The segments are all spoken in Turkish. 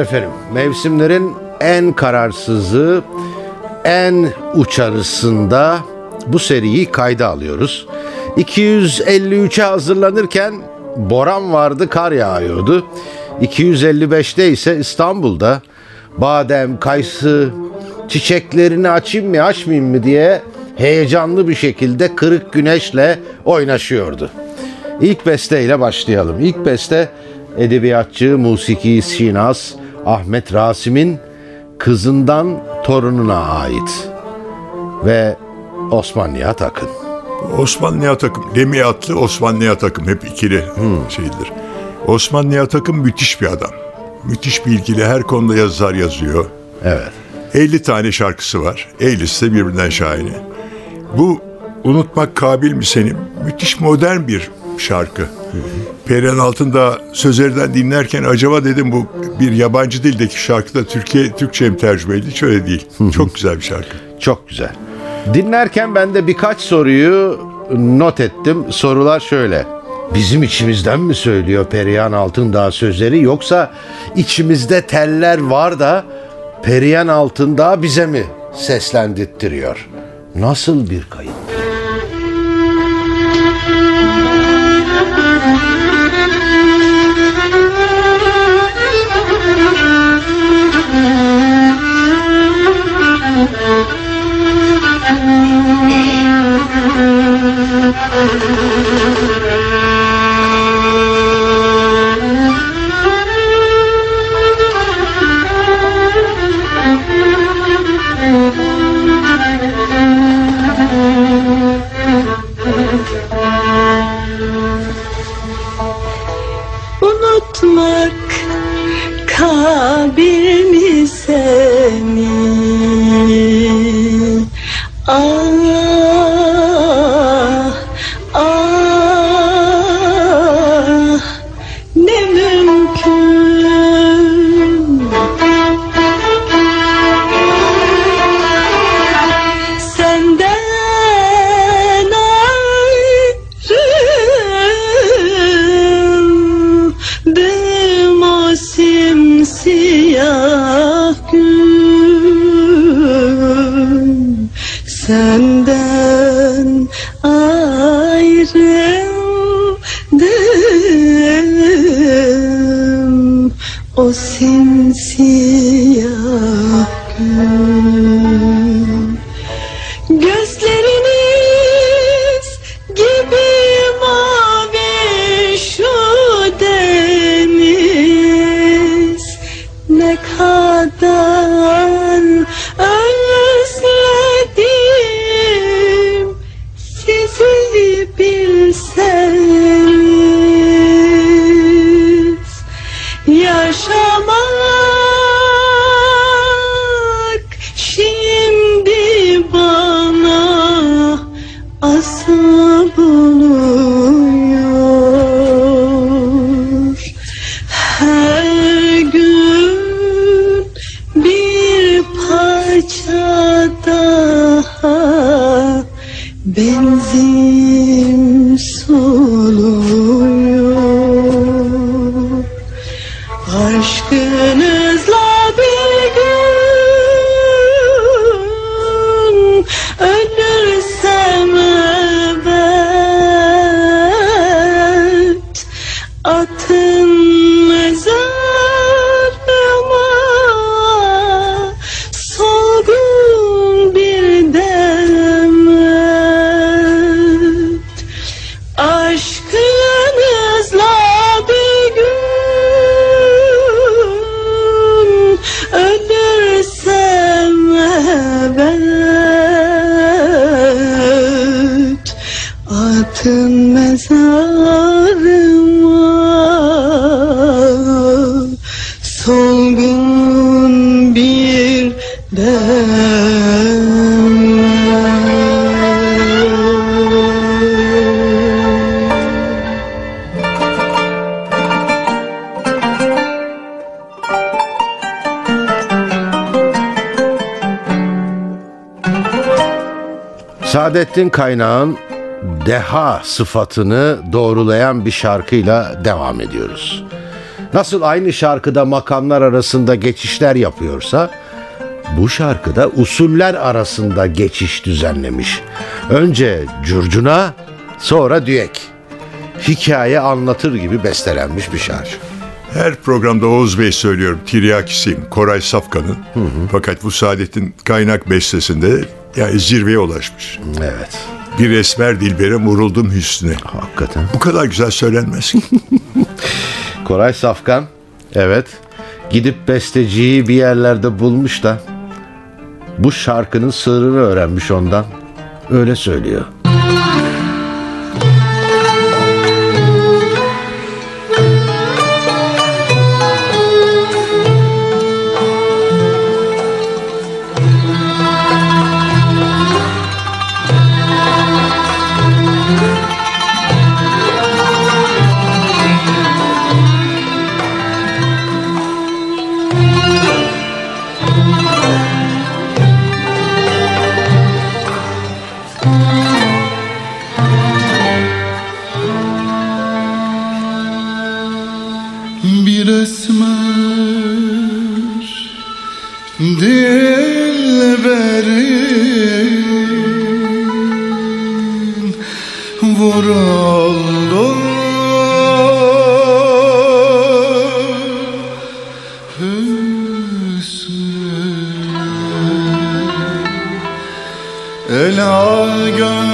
Efendim. Mevsimlerin en kararsızı, en uçarısında bu seriyi kayda alıyoruz. 253'e hazırlanırken boran vardı, kar yağıyordu. 255'te ise İstanbul'da badem, kayısı, çiçeklerini açayım mı açmayayım mı diye heyecanlı bir şekilde kırık güneşle oynaşıyordu. İlk besteyle başlayalım. İlk beste edebiyatçı, musiki şinas Ahmet Rasim'in kızından torununa ait ve Osman Nihat Akın. Osman Nihat Akın, Demiyatlı Osman Nihat Akın hep ikili şeydir. Osman Nihat Akın müthiş bir adam. Müthiş bilgili, her konuda yazılar yazıyor. Evet. 50 tane şarkısı var. 50'si de birbirinden şahane. Bu Unutmak Kabil mi senin? Müthiş modern bir şarkı. Perihan Altında sözlerden dinlerken acaba dedim bu bir yabancı dildeki şarkıda Türkiye Türkçe mi tercüme edildi? Hiç öyle değil. Çok güzel bir şarkı. Çok güzel. Dinlerken ben de birkaç soruyu not ettim. Sorular şöyle. Bizim içimizden mi söylüyor Perihan Altındağ sözleri yoksa içimizde teller var da Perihan Altındağ bize mi seslendirttiriyor? Nasıl bir kayıt? O simsiyah gün Saadettin Kaynağ'ın deha sıfatını doğrulayan bir şarkıyla devam ediyoruz. Nasıl aynı şarkıda makamlar arasında geçişler yapıyorsa bu şarkıda usuller arasında geçiş düzenlemiş. Önce curcuna sonra düek. Hikaye anlatır gibi bestelenmiş bir şarkı. Her programda Oğuz Bey söylüyorum. Tiryakisiyim. Koray Safkan'ın. Fakat bu Saadet'in kaynak bestesinde yani zirveye ulaşmış. Evet. Bir esmer dilbere vuruldum hüsnüne. Hakikaten. Bu kadar güzel söylenmez ki. Koray Safkan evet gidip besteciyi bir yerlerde bulmuş da bu şarkının sırrını öğrenmiş ondan. Öyle söylüyor. Bir esmer dilberin vuruldu hüsnü. Ela gözlerini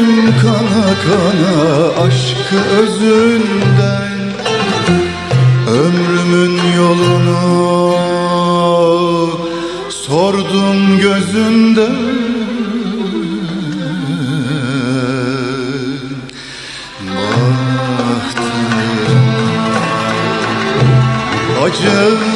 İçtim kana kana aşkı özünden Ömrümün yolunu sordum gözünden. Bahtım acı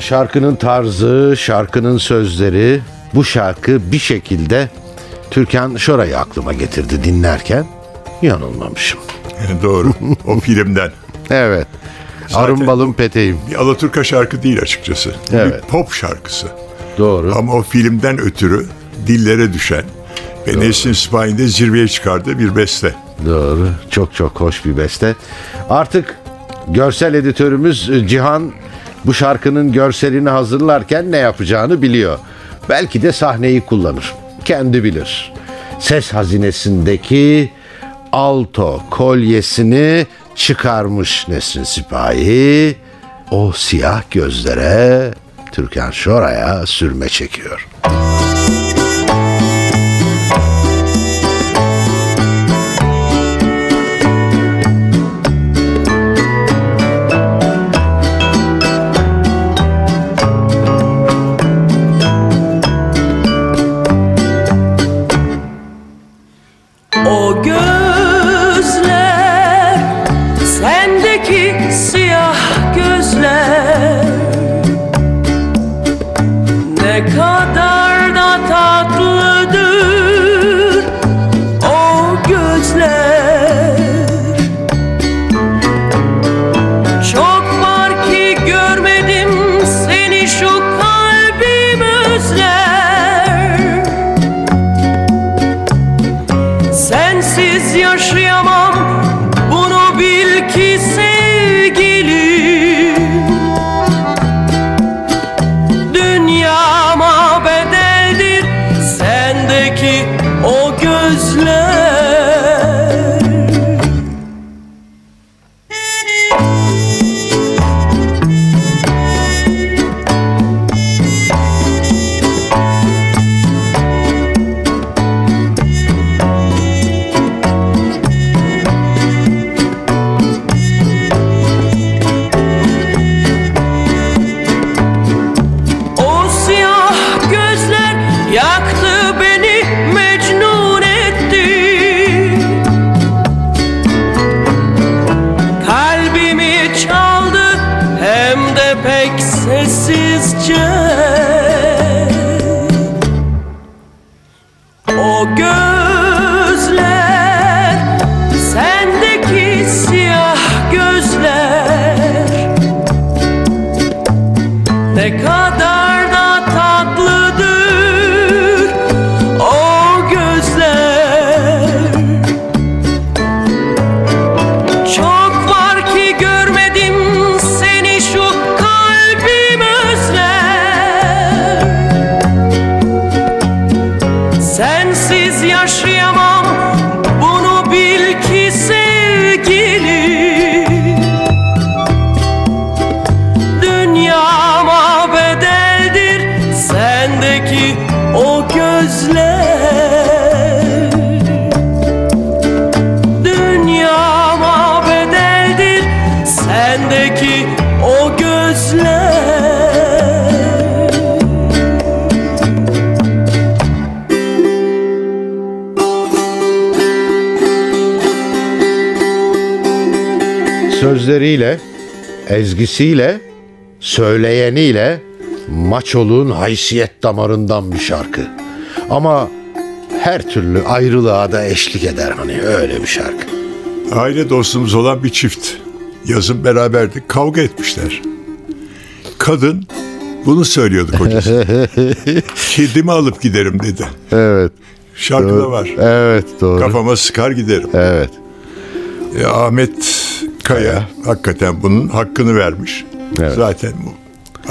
şarkının tarzı, şarkının sözleri, bu şarkı bir şekilde Türkan Şoray'ı aklıma getirdi dinlerken. Yanılmamışım. Doğru. O filmden. Evet. Zaten- Arın balım peteğim. Bir Alaturka şarkı değil açıkçası. Evet. Bir pop şarkısı. Doğru. Ama o filmden ötürü dillere düşen ve Nesin de zirveye çıkardığı bir beste. Doğru. Çok çok hoş bir beste. Artık görsel editörümüz Cihan bu şarkının görselini hazırlarken ne yapacağını biliyor. Belki de sahneyi kullanır. Kendi bilir. Ses hazinesindeki alto kolyesini çıkarmış Nesrin Sipahi. O siyah gözlere Türkan Şoray'a sürme çekiyor. O Sözleriyle, ezgisiyle, söyleyeniyle maçoluğun haysiyet damarından bir şarkı. Ama her türlü ayrılığa da eşlik eder hani öyle bir şarkı. Aile dostumuz olan bir çift. Yazın beraberdik. Kavga etmişler. Kadın bunu söylüyordu kocası. Kedimi alıp giderim dedi. Evet. Şarkıda var. Evet doğru. Kafama sıkar giderim. Evet. E, Ahmet Kaya hakikaten bunun hakkını vermiş. Evet. Zaten bu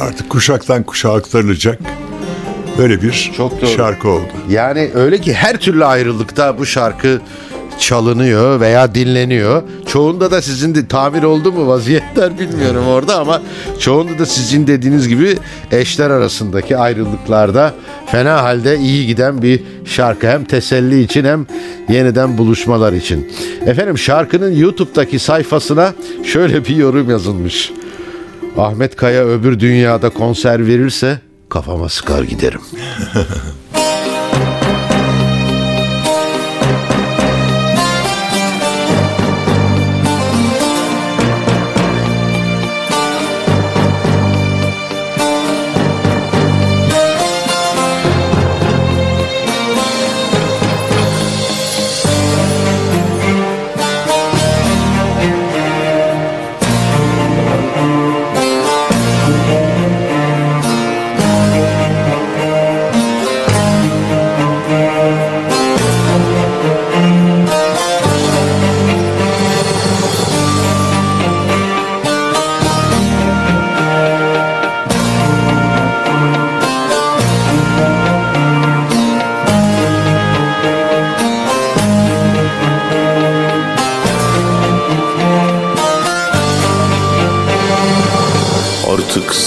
artık kuşaktan kuşağa aktarılacak böyle bir Çok doğru. şarkı oldu. Yani öyle ki her türlü ayrılıkta bu şarkı çalınıyor veya dinleniyor. Çoğunda da sizin de tamir oldu mu vaziyetler bilmiyorum orada ama çoğunda da sizin dediğiniz gibi eşler arasındaki ayrılıklarda fena halde iyi giden bir şarkı. Hem teselli için hem yeniden buluşmalar için. Efendim şarkının YouTube'daki sayfasına şöyle bir yorum yazılmış. Ahmet Kaya öbür dünyada konser verirse kafama sıkar giderim.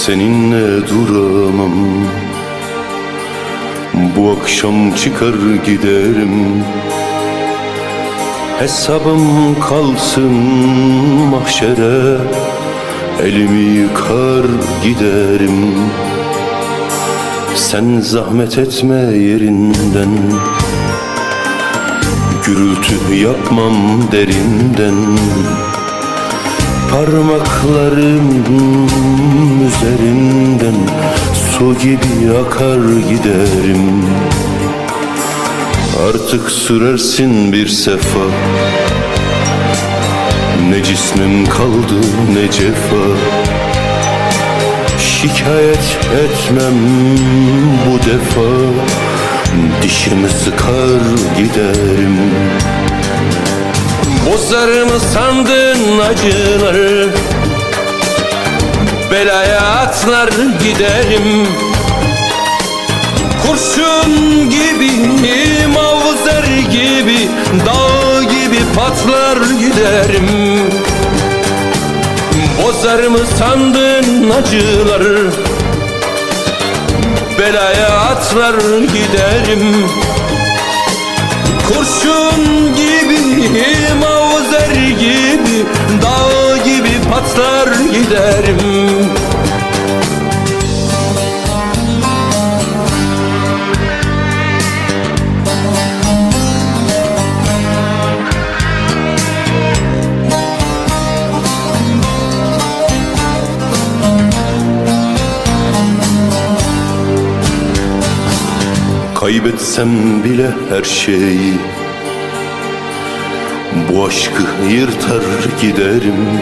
seninle duramam. Bu akşam çıkar giderim. Hesabım kalsın mahşere. Elimi yıkar giderim. Sen zahmet etme yerinden. Gürültü yapmam derinden Parmaklarım üzerinden su gibi akar giderim. Artık sürersin bir sefa. Ne cismim kaldı ne cefa. Şikayet etmem bu defa. Dişimi sıkar giderim Bozar mı sandın acıları Belaya atlar giderim. Kurşun gibi, mavzer gibi Dağ gibi patlar giderim. Bozar mı sandın acıları Belaya atlar giderim. Kurşun gibi, mavzer gibi Dağ gibi patlar giderim. Kaybetsem bile her şeyi Bu aşkı yırtar giderim.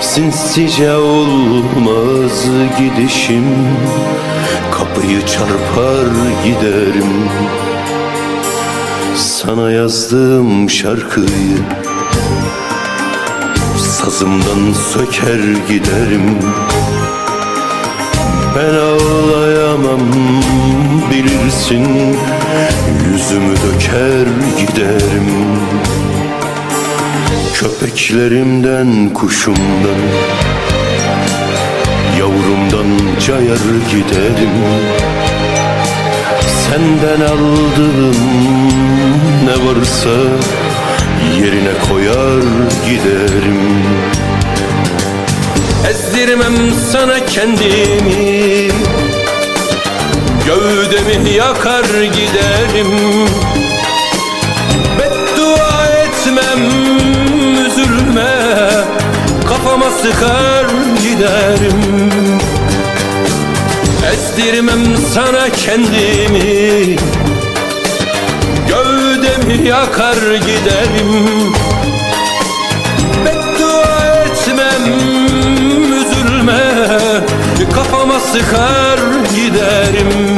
Sinsice olmaz gidişim. Kapıyı çarpar giderim. Sana yazdığım şarkıyı Sazımdan söker giderim. Ben ağlayamam bilirsin Yüzümü döker giderim? Köpeklerimden kuşumdan Yavrumdan cayar giderim. Senden aldığım ne varsa Yerine koyar giderim. Ezdirmem sana kendimi Gövdemi yakar giderim. Beddua etmem üzülme. Sıkar giderim. Estirmem sana kendimi. Gövdemi yakar giderim. Beddua etmem üzülme. Kafama sıkar giderim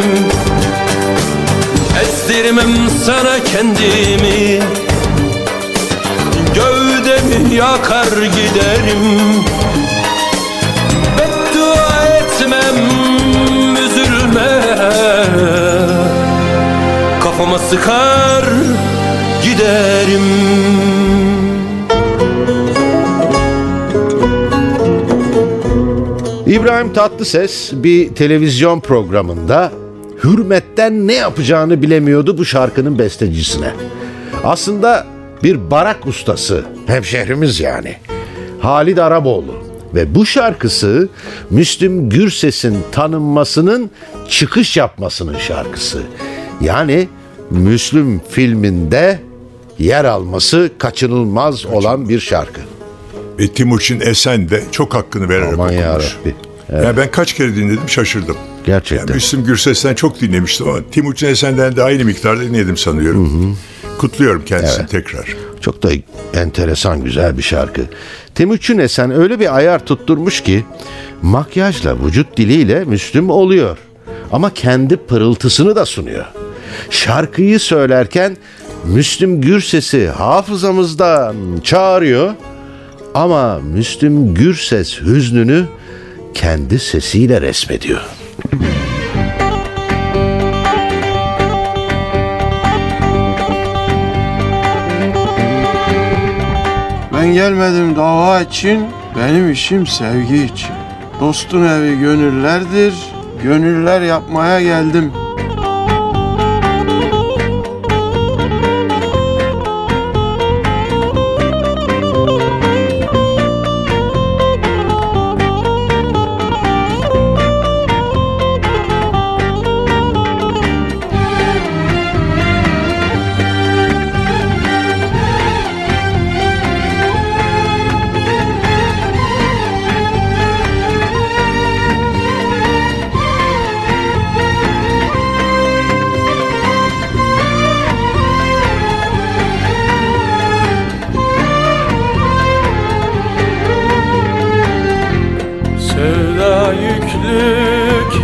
Estirmem sana kendimi. Gövdemi yakar giderim. Beddua etmem üzülme. Kafama sıkar giderim. İbrahim Tatlıses bir televizyon programında hürmetten ne yapacağını bilemiyordu bu şarkının bestecisine. Aslında bir barak ustası, hemşehrimiz yani. Halid Araboğlu. Ve bu şarkısı Müslüm Gürses'in tanınmasının çıkış yapmasının şarkısı. Yani Müslüm filminde yer alması kaçınılmaz olan bir şarkı. Ve Timuçin Esen de çok hakkını vererek Aman okumuş. yarabbi. Yani ben kaç kere dinledim şaşırdım. Gerçekten. Yani Müslüm Gürses'ten çok dinlemiştim ama Timuçin Esen'den de aynı miktarda dinledim sanıyorum. Kutluyorum kendisini tekrar. Çok da enteresan güzel bir şarkı. Timuçin Esen öyle bir ayar tutturmuş ki makyajla vücut diliyle Müslüm oluyor. Ama kendi pırıltısını da sunuyor. Şarkıyı söylerken Müslüm Gürses'i hafızamızdan çağırıyor ama Müslüm Gürses hüznünü kendi sesiyle resmediyor. Ben gelmedim dava için, benim işim sevgi için. Dostun evi gönüllerdir, gönüller yapmaya geldim.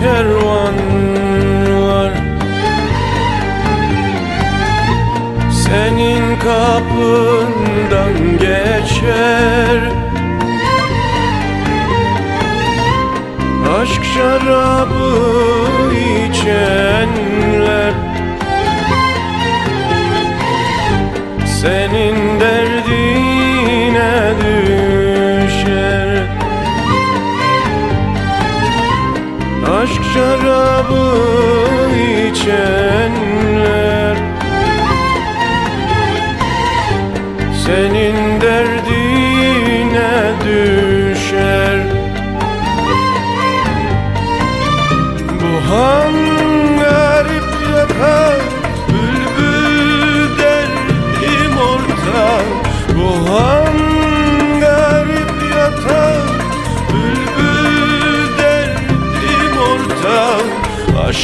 Kervan var. Senin kapından geçer. Aşk şarabı içenler şarabı içenler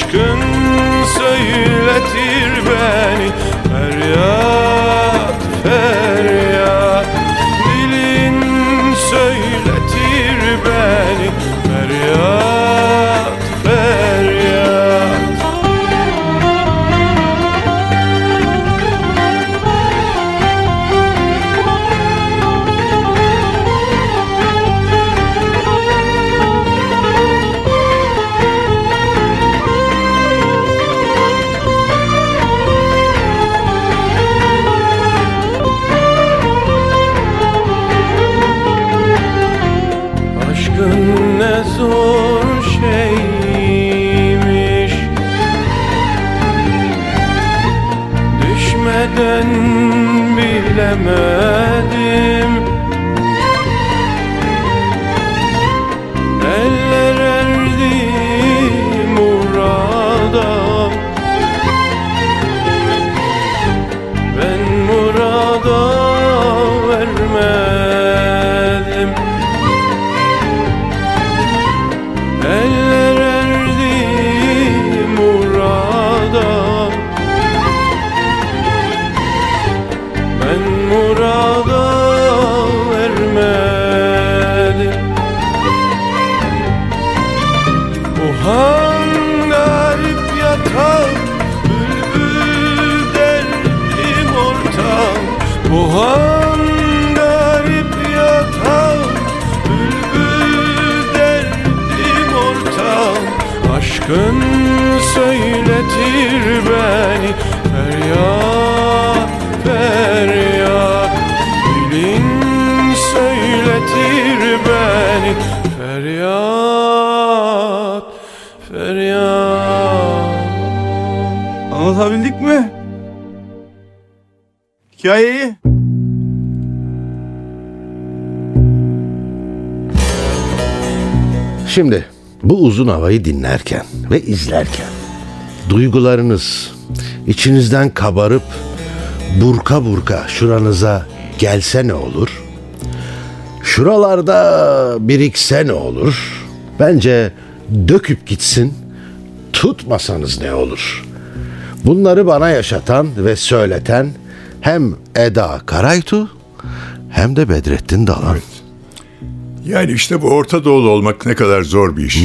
Aşkın söyletir beni Feryat feryat havayı dinlerken ve izlerken duygularınız içinizden kabarıp burka burka şuranıza gelse ne olur? Şuralarda birikse ne olur? Bence döküp gitsin, tutmasanız ne olur? Bunları bana yaşatan ve söyleten hem Eda Karaytu hem de Bedrettin Dalan. Yani işte bu Orta Doğulu olmak ne kadar zor bir iş.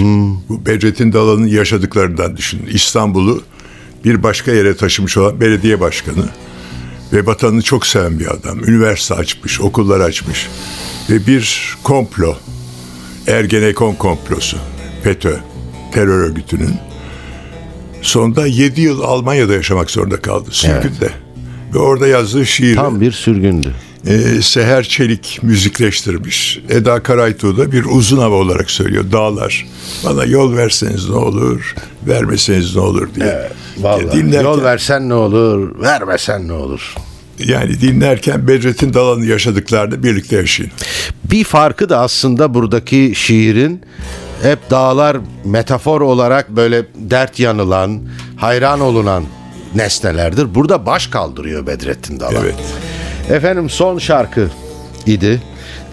Bu Bedrettin Dalan'ın yaşadıklarından düşünün. İstanbul'u bir başka yere taşımış olan belediye başkanı ve vatanını çok seven bir adam. Üniversite açmış, okullar açmış ve bir komplo, Ergenekon komplosu, FETÖ terör örgütünün sonunda 7 yıl Almanya'da yaşamak zorunda kaldı. Sürgünde. Ve orada yazdığı şiir Tam bir sürgündü. E, Seher Çelik müzikleştirmiş. Eda Karaytuğ da bir uzun hava olarak söylüyor. Dağlar. Bana yol verseniz ne olur, vermeseniz ne olur diye. Vallahi Dinlerken- yol versen ne olur, vermesen ne olur. Yani dinlerken Bedrettin Dalan'ın yaşadıklarını birlikte yaşayın. Bir farkı da aslında buradaki şiirin hep dağlar metafor olarak böyle dert yanılan, hayran olunan nesnelerdir. Burada baş kaldırıyor Bedrettin Dalan. Evet. Efendim son şarkı idi.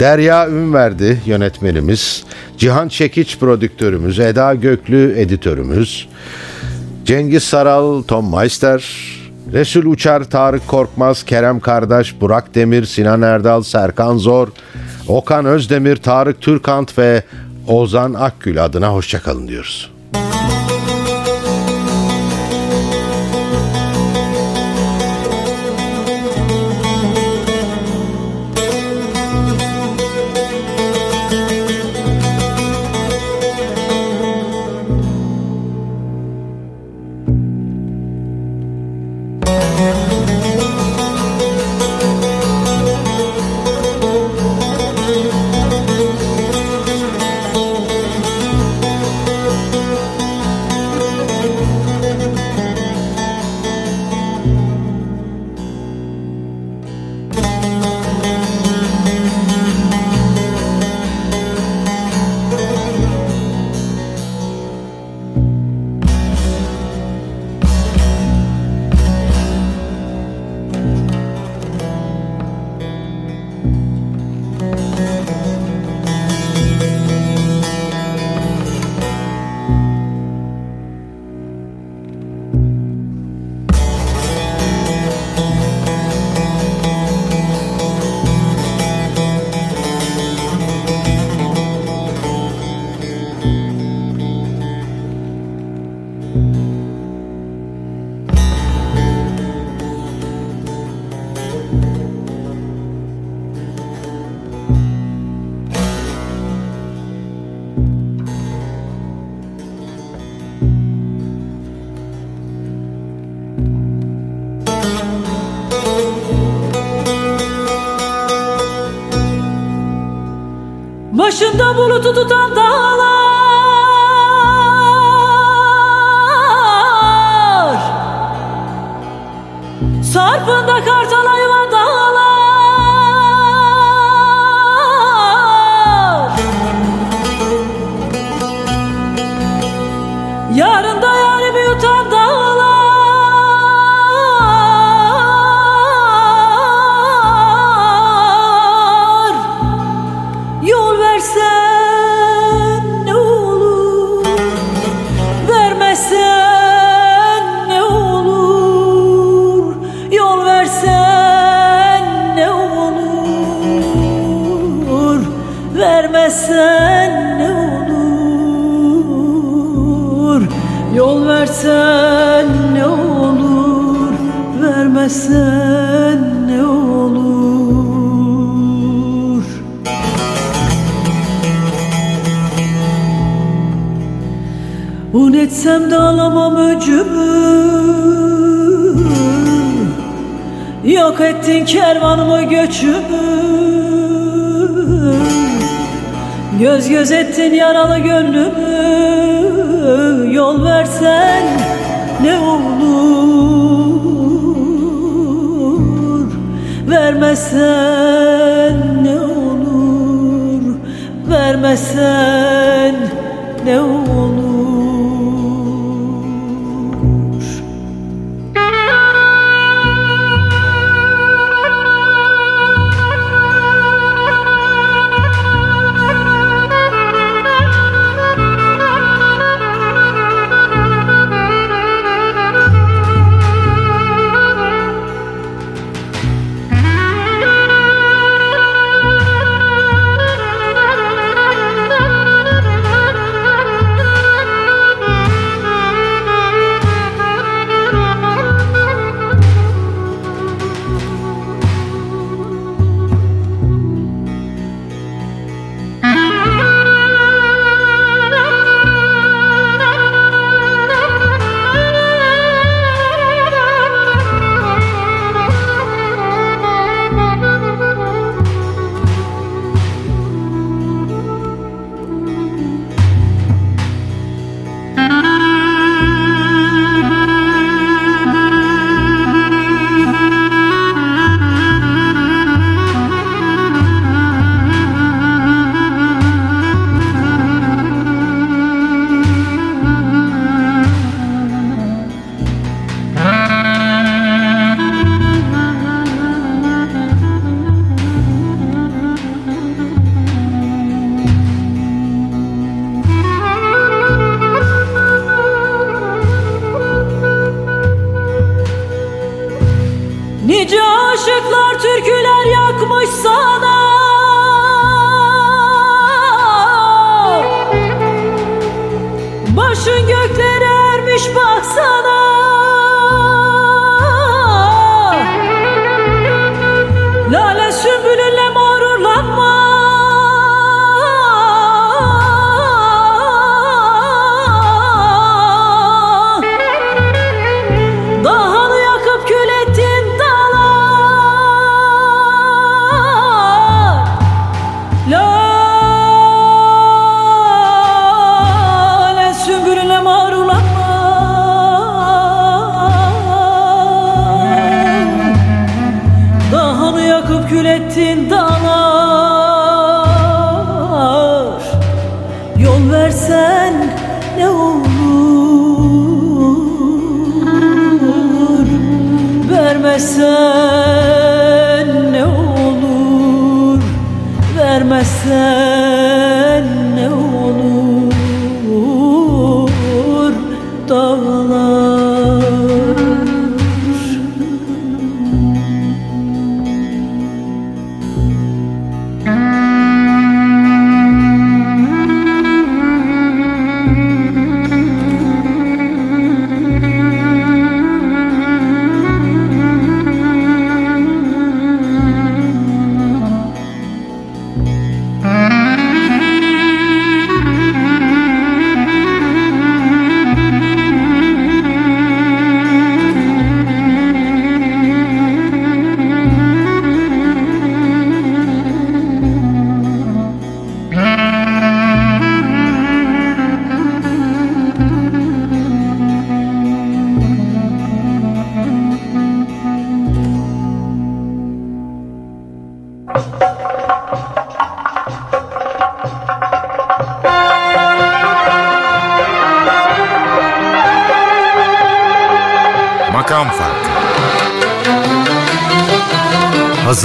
Derya Ünverdi yönetmenimiz, Cihan Çekiç prodüktörümüz, Eda Göklü editörümüz, Cengiz Saral, Tom Meister, Resul Uçar, Tarık Korkmaz, Kerem Kardeş, Burak Demir, Sinan Erdal, Serkan Zor, Okan Özdemir, Tarık Türkant ve Ozan Akgül adına hoşçakalın diyoruz. Başında tudo tanto coração.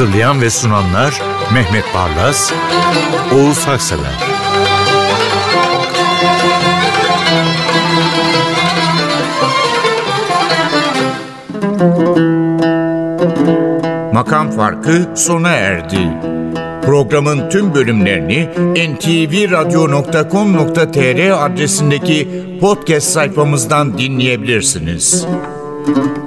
Hazırlayan ve sunanlar Mehmet Barlas, Oğuz Haksever. Makam Farkı sona erdi. Programın tüm bölümlerini ntvradio.com.tr adresindeki podcast sayfamızdan dinleyebilirsiniz. Müzik